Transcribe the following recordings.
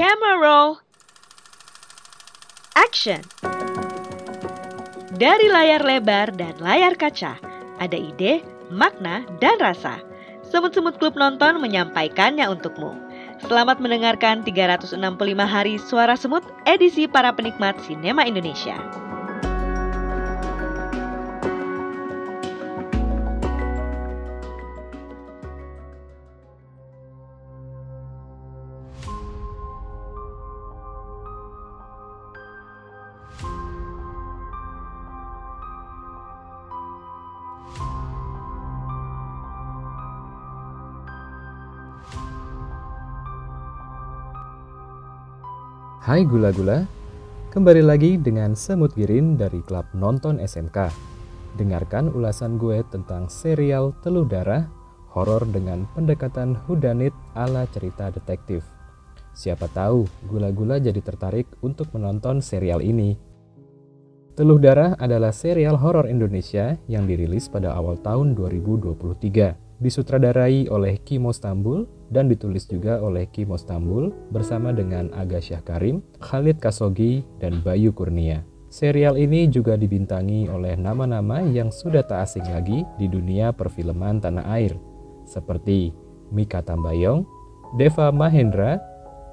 Camera roll. Action. Dari layar lebar dan layar kaca, ada ide, makna, dan rasa. Semut-semut klub nonton menyampaikannya untukmu. Selamat mendengarkan 365 hari suara semut edisi para penikmat sinema Indonesia. Hai gula-gula, kembali lagi dengan Semut Girin dari Klub Nonton SMK. Dengarkan ulasan gue tentang serial Teluh Darah, horor dengan pendekatan hudanit ala cerita detektif. Siapa tahu gula-gula jadi tertarik untuk menonton serial ini. Teluh Darah adalah serial horor Indonesia yang dirilis pada awal tahun 2023 disutradarai oleh Kimo Stambul dan ditulis juga oleh Kimo Stambul bersama dengan Aga Syah Karim, Khalid Kasogi, dan Bayu Kurnia. Serial ini juga dibintangi oleh nama-nama yang sudah tak asing lagi di dunia perfilman tanah air, seperti Mika Tambayong, Deva Mahendra,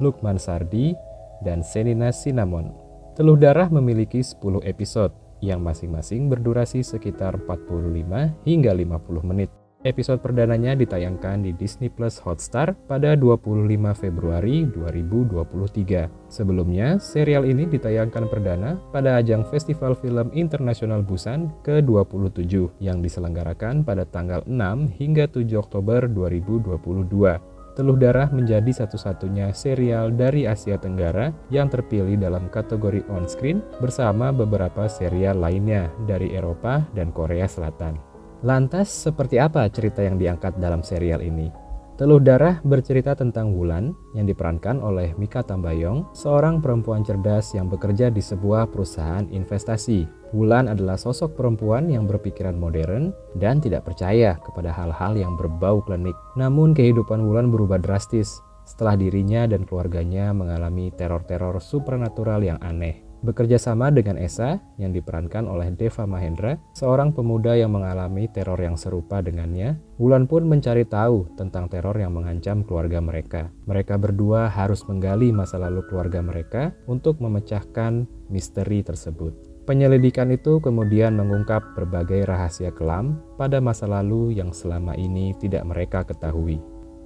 Lukman Sardi, dan Senina Sinamon. Teluh Darah memiliki 10 episode yang masing-masing berdurasi sekitar 45 hingga 50 menit. Episode perdananya ditayangkan di Disney Plus Hotstar pada 25 Februari 2023. Sebelumnya, serial ini ditayangkan perdana pada ajang Festival Film Internasional Busan ke-27 yang diselenggarakan pada tanggal 6 hingga 7 Oktober 2022. Teluh Darah menjadi satu-satunya serial dari Asia Tenggara yang terpilih dalam kategori on-screen bersama beberapa serial lainnya dari Eropa dan Korea Selatan. Lantas, seperti apa cerita yang diangkat dalam serial ini? Teluh Darah bercerita tentang Wulan yang diperankan oleh Mika Tambayong, seorang perempuan cerdas yang bekerja di sebuah perusahaan investasi. Wulan adalah sosok perempuan yang berpikiran modern dan tidak percaya kepada hal-hal yang berbau klinik. Namun kehidupan Wulan berubah drastis setelah dirinya dan keluarganya mengalami teror-teror supernatural yang aneh. Bekerja sama dengan Esa yang diperankan oleh Deva Mahendra, seorang pemuda yang mengalami teror yang serupa dengannya, Wulan pun mencari tahu tentang teror yang mengancam keluarga mereka. Mereka berdua harus menggali masa lalu keluarga mereka untuk memecahkan misteri tersebut. Penyelidikan itu kemudian mengungkap berbagai rahasia kelam pada masa lalu yang selama ini tidak mereka ketahui.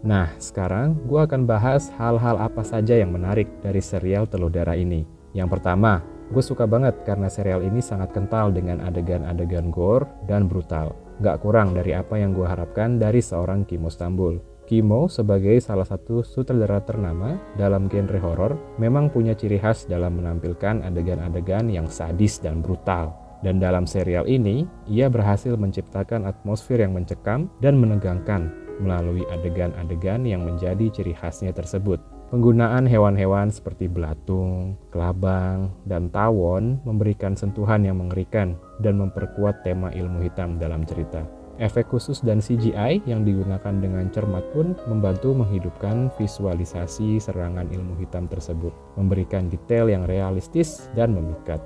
Nah, sekarang gue akan bahas hal-hal apa saja yang menarik dari serial Telur Darah ini. Yang pertama, gue suka banget karena serial ini sangat kental dengan adegan-adegan gore dan brutal. Gak kurang dari apa yang gue harapkan dari seorang Kimo Stambul. Kimo sebagai salah satu sutradara ternama dalam genre horor memang punya ciri khas dalam menampilkan adegan-adegan yang sadis dan brutal. Dan dalam serial ini, ia berhasil menciptakan atmosfer yang mencekam dan menegangkan melalui adegan-adegan yang menjadi ciri khasnya tersebut. Penggunaan hewan-hewan seperti belatung, kelabang, dan tawon memberikan sentuhan yang mengerikan dan memperkuat tema ilmu hitam dalam cerita. Efek khusus dan CGI yang digunakan dengan cermat pun membantu menghidupkan visualisasi serangan ilmu hitam tersebut, memberikan detail yang realistis dan memikat.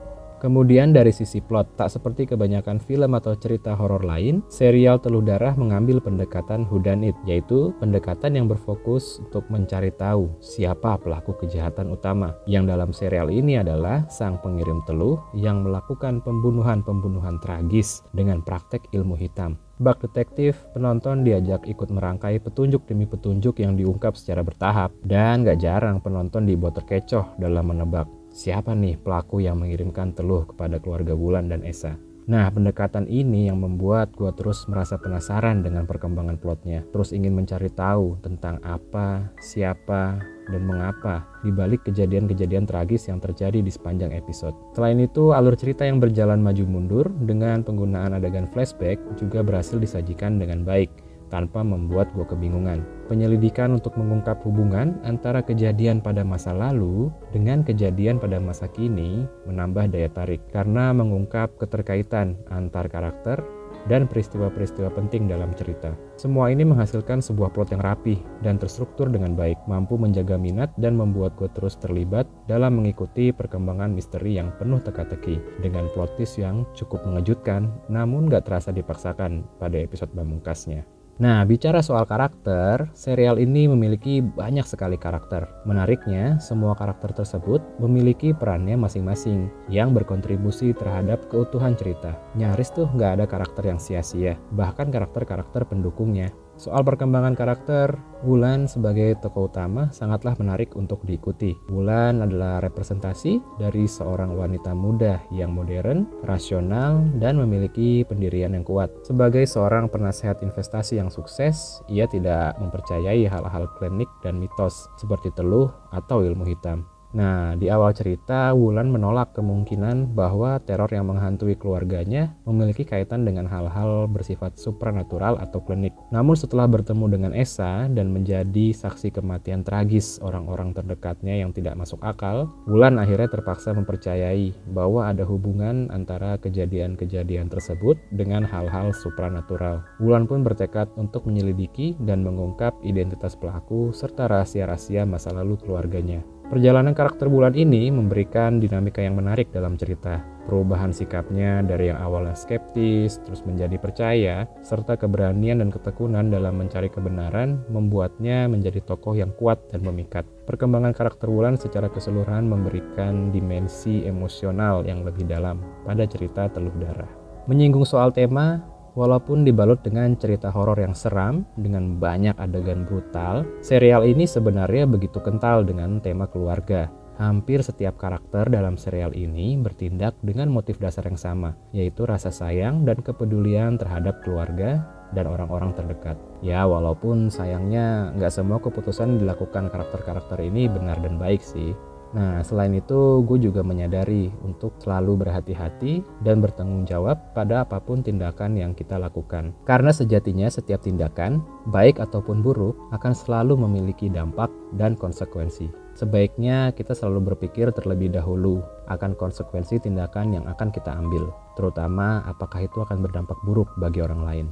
Kemudian dari sisi plot, tak seperti kebanyakan film atau cerita horor lain, serial Teluh Darah mengambil pendekatan whodunit, yaitu pendekatan yang berfokus untuk mencari tahu siapa pelaku kejahatan utama. Yang dalam serial ini adalah sang pengirim teluh yang melakukan pembunuhan-pembunuhan tragis dengan praktek ilmu hitam. Bak detektif, penonton diajak ikut merangkai petunjuk demi petunjuk yang diungkap secara bertahap. Dan gak jarang penonton dibuat terkecoh dalam menebak siapa nih pelaku yang mengirimkan teluh kepada keluarga Wulan dan Esa. Nah, pendekatan ini yang membuat gue terus merasa penasaran dengan perkembangan plotnya. Terus ingin mencari tahu tentang apa, siapa, dan mengapa di balik kejadian-kejadian tragis yang terjadi di sepanjang episode. Selain itu, alur cerita yang berjalan maju mundur dengan penggunaan adegan flashback juga berhasil disajikan dengan baik tanpa membuat gue kebingungan. Penyelidikan untuk mengungkap hubungan antara kejadian pada masa lalu dengan kejadian pada masa kini menambah daya tarik karena mengungkap keterkaitan antar karakter dan peristiwa-peristiwa penting dalam cerita. Semua ini menghasilkan sebuah plot yang rapih dan terstruktur dengan baik, mampu menjaga minat dan membuat gue terus terlibat dalam mengikuti perkembangan misteri yang penuh teka-teki dengan plot twist yang cukup mengejutkan namun gak terasa dipaksakan pada episode pamungkasnya. Nah, bicara soal karakter, serial ini memiliki banyak sekali karakter. Menariknya, semua karakter tersebut memiliki perannya masing-masing yang berkontribusi terhadap keutuhan cerita. Nyaris tuh nggak ada karakter yang sia-sia, bahkan karakter-karakter pendukungnya. Soal perkembangan karakter, Wulan sebagai tokoh utama sangatlah menarik untuk diikuti. Wulan adalah representasi dari seorang wanita muda yang modern, rasional, dan memiliki pendirian yang kuat. Sebagai seorang penasehat investasi yang sukses, ia tidak mempercayai hal-hal klinik dan mitos seperti teluh atau ilmu hitam. Nah, di awal cerita, Wulan menolak kemungkinan bahwa teror yang menghantui keluarganya memiliki kaitan dengan hal-hal bersifat supranatural atau klinik. Namun setelah bertemu dengan Esa dan menjadi saksi kematian tragis orang-orang terdekatnya yang tidak masuk akal, Wulan akhirnya terpaksa mempercayai bahwa ada hubungan antara kejadian-kejadian tersebut dengan hal-hal supranatural. Wulan pun bertekad untuk menyelidiki dan mengungkap identitas pelaku serta rahasia-rahasia masa lalu keluarganya. Perjalanan karakter bulan ini memberikan dinamika yang menarik dalam cerita. Perubahan sikapnya dari yang awalnya skeptis, terus menjadi percaya, serta keberanian dan ketekunan dalam mencari kebenaran membuatnya menjadi tokoh yang kuat dan memikat. Perkembangan karakter Wulan secara keseluruhan memberikan dimensi emosional yang lebih dalam pada cerita Teluh Darah. Menyinggung soal tema, Walaupun dibalut dengan cerita horor yang seram dengan banyak adegan brutal, serial ini sebenarnya begitu kental dengan tema keluarga. Hampir setiap karakter dalam serial ini bertindak dengan motif dasar yang sama, yaitu rasa sayang dan kepedulian terhadap keluarga dan orang-orang terdekat. Ya, walaupun sayangnya nggak semua keputusan dilakukan karakter-karakter ini benar dan baik sih. Nah, selain itu, gue juga menyadari untuk selalu berhati-hati dan bertanggung jawab pada apa pun tindakan yang kita lakukan. Karena sejatinya setiap tindakan, baik ataupun buruk, akan selalu memiliki dampak dan konsekuensi. Sebaiknya kita selalu berpikir terlebih dahulu akan konsekuensi tindakan yang akan kita ambil, terutama apakah itu akan berdampak buruk bagi orang lain.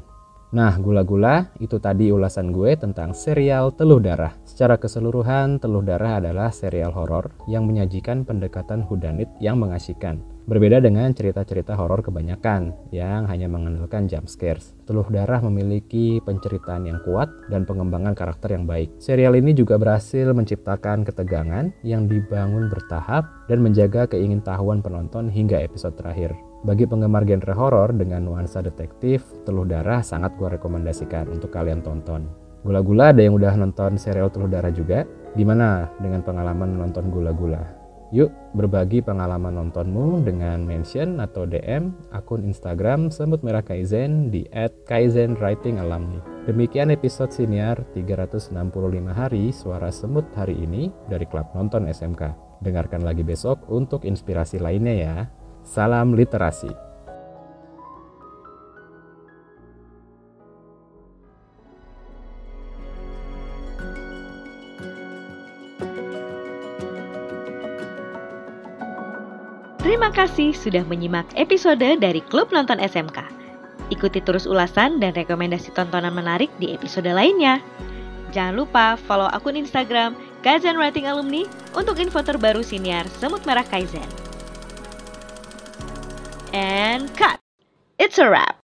Nah, gula-gula, itu tadi ulasan gue tentang serial Teluh Darah. Secara keseluruhan, Teluh Darah adalah serial horor yang menyajikan pendekatan hudanit yang mengasihkan. Berbeda dengan cerita-cerita horor kebanyakan yang hanya mengandalkan jump scares. Teluh Darah memiliki penceritaan yang kuat dan pengembangan karakter yang baik. Serial ini juga berhasil menciptakan ketegangan yang dibangun bertahap dan menjaga keingintahuan penonton hingga episode terakhir. Bagi penggemar genre horor dengan nuansa detektif, Teluh Darah sangat gue rekomendasikan untuk kalian tonton. Gula-gula ada yang udah nonton serial Teluh Darah juga? Gimana dengan pengalaman nonton gula-gula? Yuk berbagi pengalaman nontonmu dengan mention atau DM akun Instagram Semut Merah Kaizen di @kaizenwritingalumni. Demikian episode siniar 365 hari suara semut hari ini dari Klub Nonton SMK. Dengarkan lagi besok untuk inspirasi lainnya ya. Salam literasi. Terima kasih sudah menyimak episode dari Klub Nonton SMK. Ikuti terus ulasan dan rekomendasi tontonan menarik di episode lainnya. Jangan lupa follow akun Instagram Kaizen Writing Alumni untuk info terbaru siniar Semut Merah Kaizen. And cut. It's a wrap.